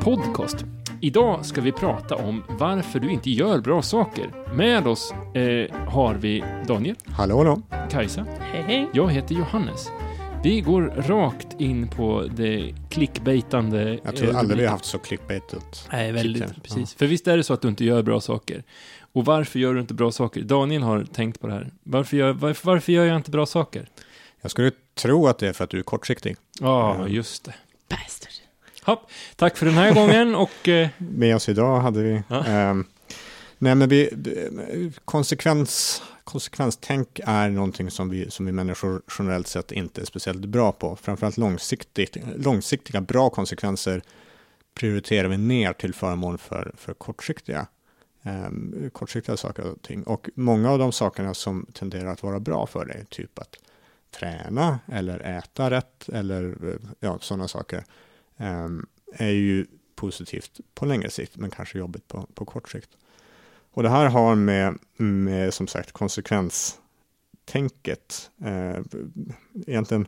podcast. Idag ska vi prata om varför du inte gör bra saker. Med oss eh, har vi Daniel, Hallå, hallå. Kajsa, Hej hej. jag heter Johannes. Vi går rakt in på det clickbaitande. Jag tror eh, aldrig vi har haft så clickbaitigt. Nej, väldigt, jag. precis. För visst är det så att du inte gör bra saker? Och varför gör du inte bra saker? Daniel har tänkt på det här. Varför gör, varför, varför gör jag inte bra saker? Jag skulle tro att det är för att du är kortsiktig. Ja, Ja. just det. Bastard. Hopp. Tack för den här gången och eh, Med oss idag hade vi... Ja. ehm, nej, men vi... Konsekvens, konsekvenstänk är någonting som vi, som vi människor generellt sett inte är speciellt bra på. Framförallt långsiktigt, långsiktiga bra konsekvenser prioriterar vi ner till förmån för, för kortsiktiga, ehm, kortsiktiga saker och ting. Och många av de sakerna som tenderar att vara bra för dig, typ att träna eller äta rätt eller eh, ja, sådana saker, Ehm, är ju positivt på längre sikt, men kanske jobbigt på, på kort sikt. Och det här har med, med som sagt konsekvenstänket, eh, egentligen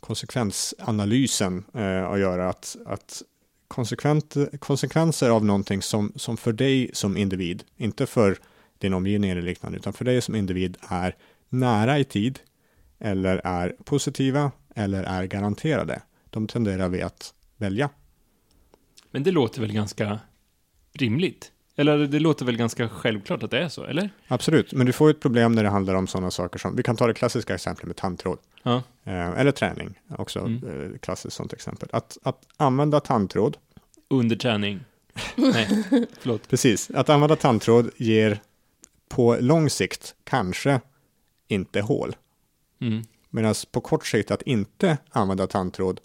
konsekvensanalysen eh, att göra. Att, att konsekvent, konsekvenser av någonting som, som för dig som individ, inte för din omgivning eller liknande, utan för dig som individ är nära i tid, eller är positiva, eller är garanterade. De tenderar vi att välja. Men det låter väl ganska rimligt? Eller det låter väl ganska självklart att det är så, eller? Absolut, men du får ju ett problem när det handlar om sådana saker som, vi kan ta det klassiska exemplet med tandtråd. Ja. Eh, eller träning, också Mm. eh, klassiskt sånt exempel. Att, att använda tandtråd, Under träning. Nej, förlåt. precis, att använda tandtråd ger på lång sikt kanske inte hål. Mm. Medan på kort sikt att inte använda tandtråd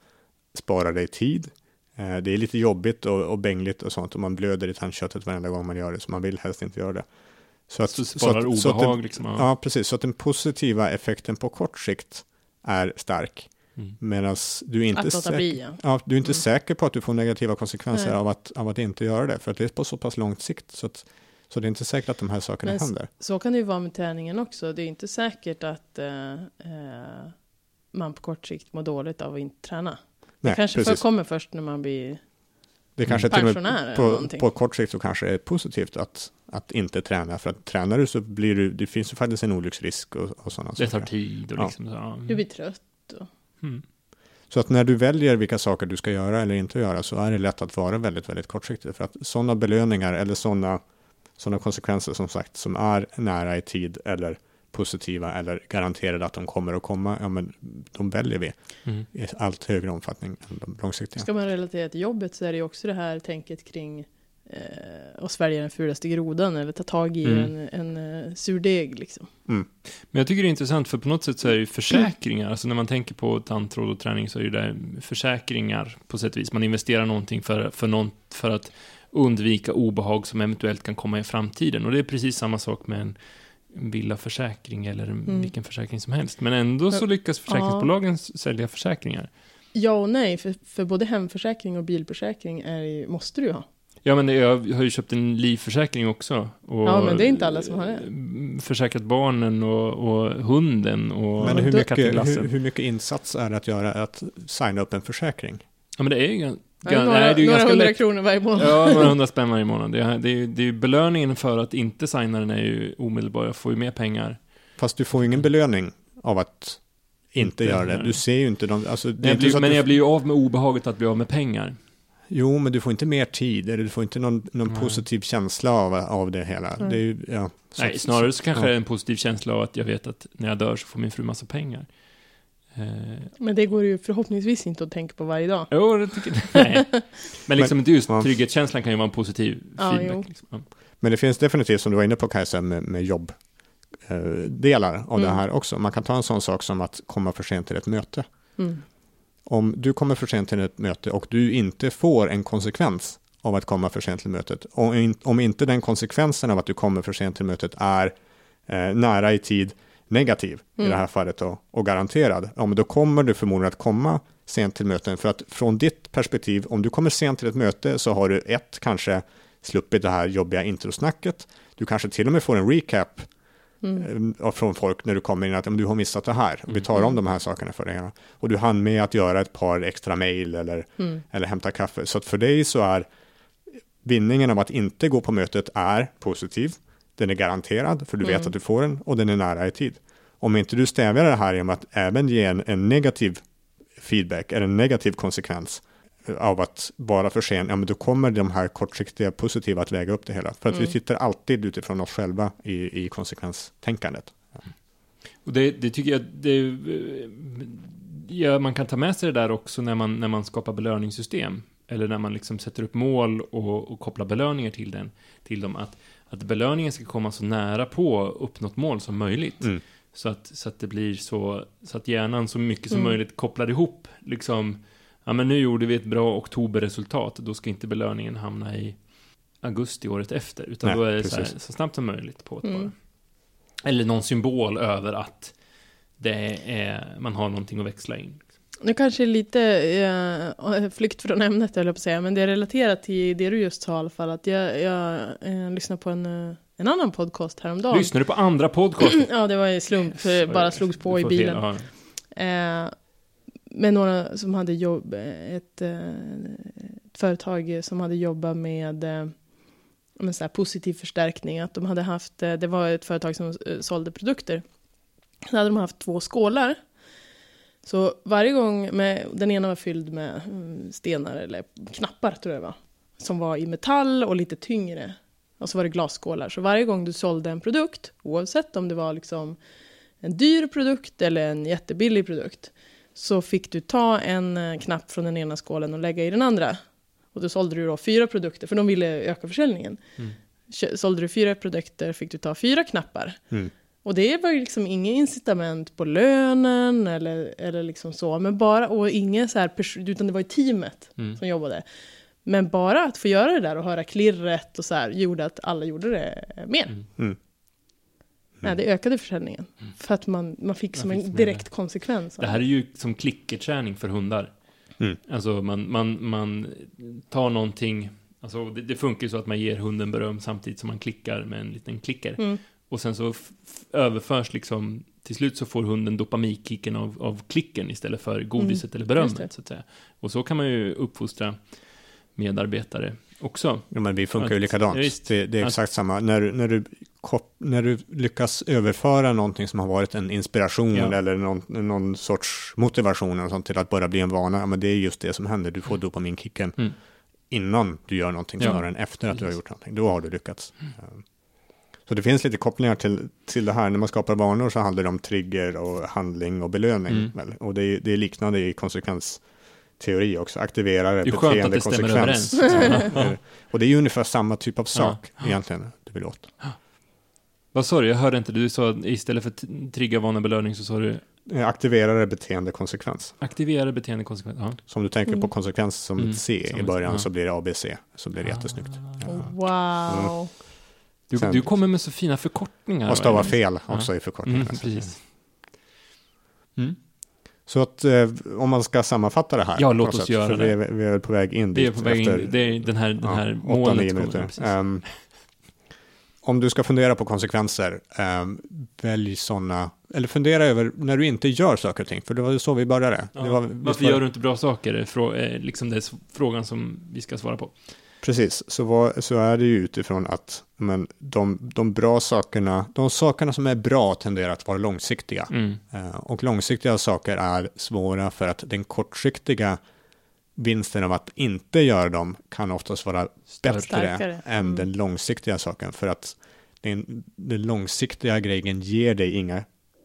sparar dig tid. Eh, Det är lite jobbigt och, och bängligt och sånt och man blöder i tandköttet varenda gång man gör det så man vill helst inte göra det. Så, att, Så sparar att- så att obehag det, liksom. Ja. Ja, precis. Så att den positiva effekten på kort sikt är stark. Mm. Medan du är inte, Att säker, bli ja. ja, du är inte Mm. säker på att du får negativa konsekvenser Nej. av att, av att inte göra det. För att det är på så pass långt sikt. Så, att, så det är inte säkert att de här sakerna Men händer. Så kan det ju vara med träningen också. Det är inte säkert att eh, eh, man på kort sikt mår dåligt av att inte träna. Nej, det kanske precis. kommer först när man blir Det kanske till och pensionär med eller på, på kort sikt så kanske det är positivt att, att inte träna. För att tränar du så blir du, det finns ju faktiskt en olycksrisk och, och sådana Det tar saker. tid och Ja. liksom så. Ja. Du blir trött. Och, Mm. Så att när du väljer vilka saker du ska göra eller inte göra så är det lätt att vara väldigt, väldigt kortsiktig. För att sådana belöningar eller sådana sådana konsekvenser som sagt som är nära i tid eller positiva eller garanterade att de kommer att komma, ja men de väljer vi Mm. i allt högre omfattning än de långsiktiga. Ska man relatera till jobbet så är det ju också det här tänket kring eh, att svälja den fulaste grodan eller ta tag i Mm. en, en eh, surdeg liksom. Mm. Men jag tycker det är intressant för på något sätt så är det ju försäkringar. Alltså när man tänker på tandtråd och träning så är det där försäkringar på sätt och vis. Man investerar någonting för, för, någon, för att undvika obehag som eventuellt kan komma i framtiden. Och det är precis samma sak med en villaförsäkring eller Mm. vilken försäkring som helst. Men ändå så lyckas försäkringsbolagen s- sälja försäkringar. Ja och nej, för, för både hemförsäkring och bilförsäkring är måste du ju ha. Ja, men jag har ju köpt en livförsäkring också. Och, Ja, men det är inte alla som har det. eh, Försäkrat barnen och, och hunden och Men hur mycket, hur, hur mycket insats är det att göra att signa upp en försäkring? Ja, men det är ju några nej, det är några hundra lätt. kronor varje månad. Ja, några hundra spänn varje månad. Det är, det är, ju- det är belöningen för att inte signa den är ju omedelbar. Jag får ju mer pengar. Fast du får ju ingen belöning av att inte, Inte, göra det. nej. Du ser ju inte de, alltså, det Men är jag, inte blir, men du, jag blir ju av med obehaget att bli av med pengar. Jo, men du får inte mer tid, eller du får inte någon, någon Nej. positiv känsla av, av det hela. Nej. Det är ja, så Nej, snarare så kanske ja. det är en positiv känsla av att jag vet att när jag dör så får min fru massa pengar. Eh, Men det går ju förhoppningsvis inte att tänka på varje dag. jo, det tycker jag. Nej. Men liksom inte just trygghetskänslan kan ju vara en positiv Ja, feedback. Liksom. Men det finns definitivt, som du var inne på Kajsa, med, med jobb. eh, delar av det Mm. här också. Man kan ta en sån sak som att komma för sent till ett möte. Mm. Om du kommer för sent till ett möte och du inte får en konsekvens av att komma för sent till mötet, om, in, om inte den konsekvensen av att du kommer för sent till mötet är eh, nära i tid negativ, i Mm. det här fallet då, och garanterad, ja, men då kommer du förmodligen att komma sent till möten. För att från ditt perspektiv, om du kommer sent till ett möte så har du ett, kanske sluppit det här jobbiga introsnacket. Du kanske till och med får en recap Mm. eh, från folk när du kommer in att om du har missat det här, vi tar Mm. om de här sakerna för dig. Och du hann med att göra ett par extra mejl eller, Mm. eller hämta kaffe. Så att för dig så är vinningen av att inte gå på mötet är positiv. Den är garanterad, för du vet Mm. att du får den och den är nära i tid. Om inte du stävjar det här genom att även ge en, en negativ feedback eller en negativ konsekvens av att vara för sen, ja men då kommer de här kortsiktiga positiva att väga upp det hela. För att vi Mm. tittar alltid utifrån oss själva i, i konsekvenstänkandet. Och det, det tycker jag, det, ja, man kan ta med sig det där också när man, när man skapar belöningssystem. Eller när man liksom sätter upp mål och, och kopplar belöningar till, den, till dem. Att, att belöningen ska komma så nära på uppnått mål som möjligt. Mm. Så, att, så att det blir så, så att hjärnan så mycket som Mm. möjligt kopplar ihop. Liksom, ja men nu gjorde vi ett bra oktoberresultat. Då ska inte belöningen hamna i augusti året efter. Utan Nej, då är det så, här, så snabbt som möjligt på ett Mm. bara. Eller någon symbol över att det är, man har någonting att växla in. Nu kanske lite eh, flykt från ämnet, eller på säga, men det är relaterat till det du just sa i alla fall. Att jag, jag eh, lyssnade på en, eh, en annan podcast häromdagen. Lyssnar du på andra podcast? Ja, det var i slump, eh, bara slogs på i bilen. Eh, med några som hade jobb, eh, ett, eh, ett företag som hade jobbat med eh, med så här positiv förstärkning. Att de hade haft, eh, det var ett företag som eh, sålde produkter. Så hade de haft två skålar. Så varje gång, med, den ena var fylld med mm, stenar eller knappar tror jag det var. Som var i metall och lite tyngre. Och så var det glasskålar. Så varje gång du sålde en produkt, oavsett om det var liksom en dyr produkt eller en jättebillig produkt, så fick du ta en eh, knapp från den ena skålen och lägga i den andra. Och då sålde du då fyra produkter, för de ville öka försäljningen. Mm. Sålde du fyra produkter fick du ta fyra knappar. Mm. Och det var ju liksom inget incitament på lönen eller, eller liksom så, men bara, och inget så här, utan det var ju teamet Mm. som jobbade. Men bara att få göra det där och höra klirret och så här gjorde att alla gjorde det mer. Mm. Mm. Nej, det ökade försäljningen. För att man, man fick som fick en direkt konsekvens. av Det här är ju som klickerträning för hundar. Mm. Alltså man, man, man tar någonting, alltså det, det funkar ju så att man ger hunden beröm samtidigt som man klickar med en liten klicker. Mm. Och sen så överförs liksom, till slut så får hunden dopaminkicken av, av klicken istället för godiset eller Mm. just berömmet. Så att säga. Och så kan man ju uppfostra medarbetare också. Ja, men vi funkar ju Att- likadant. ja, visst. det, det är Att- exakt samma. När, du- när, du, när du lyckas överföra någonting som har varit en inspiration Ja. eller någon, någon sorts motivation och sånt till att bara bli en vana, ja, men det är just det som händer. Du får dopaminkicken Mm. innan du gör någonting, Ja. snarare än efter att du har gjort någonting. Då har du lyckats. Um, Så det finns lite kopplingar till, till det här. När man skapar vanor så handlar det om trigger och handling och belöning. Mm. Väl? Och det är, det är liknande i konsekvensteori också. Aktiverare, beteende, konsekvens. Och det är ju ungefär samma typ av sak Ja. egentligen du vill åt. Vad sa du? Jag hörde inte. Du sa istället för trigga vana belöning så sa du Eh, Aktiverare, beteende, konsekvens. aktivera beteende konsekvens. Ja. Så om du tänker på Mm. konsekvens som Mm, ett C som i ett- början ja. så blir det ABC. Så blir det jättesnyggt. Ja. Wow. Du, Sen- du kommer med så fina förkortningar. Och stava va? fel Ja. också i förkortningen. Mm, precis. Mm. Så att eh, om man ska sammanfatta det här. Ja, låt oss sätt, göra för det. Vi är, vi är på väg in Det är dit. på väg efter, in. Det är den här, den här ja, målet. 8-9 kommer, minuter. precis. Ehm, om du ska fundera på konsekvenser, um, välj sådana, eller fundera över när du inte gör saker och ting, för det var ju så vi började. Ja, det var, Varför gör du inte bra saker? är frå- är liksom det är frågan som vi ska svara på. Precis, så, var, så är det ju utifrån att men de, de bra sakerna, de sakerna som är bra tenderar att vara långsiktiga. Mm. Eh, och långsiktiga saker är svåra för att den kortsiktiga vinsten av att inte göra dem kan oftast vara bättre Starkare. än Mm. den långsiktiga saken. För att den, den långsiktiga grejen ger dig inga,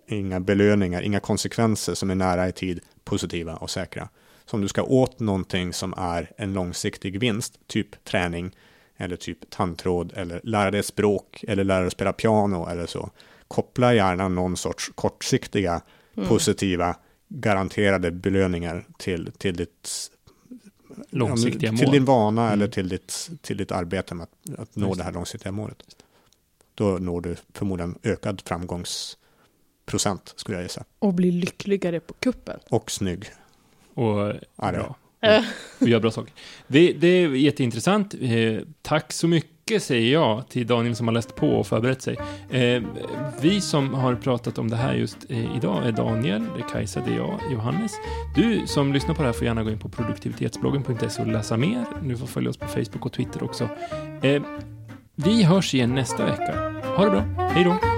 inga belöningar, inga konsekvenser som är nära i tid positiva och säkra. Så om du ska åt någonting som är en långsiktig vinst, typ träning eller typ tandtråd eller lära dig språk eller lära dig spela piano eller så, koppla gärna någon sorts kortsiktiga Mm. positiva garanterade belöningar till, till ditt Långsiktiga mål. Till din vana Mm. eller till ditt, till ditt arbete med att, att nå Just det här långsiktiga målet. Då når du förmodligen ökad framgångsprocent skulle jag gissa. Och bli lyckligare på kuppen. Och snygg. Och bra. Eh, Och gör bra saker. Det, det är jätteintressant. Eh, tack så mycket säger jag till Daniel som har läst på och förberett sig. Eh, vi som har pratat om det här just eh, idag är Daniel, det är Kajsa, det är jag, Johannes. Du som lyssnar på det här får gärna gå in på produktivitetsbloggen.se och läsa mer. Du får följa oss på Facebook och Twitter också. Vi hörs igen nästa vecka. Ha det bra, hej då!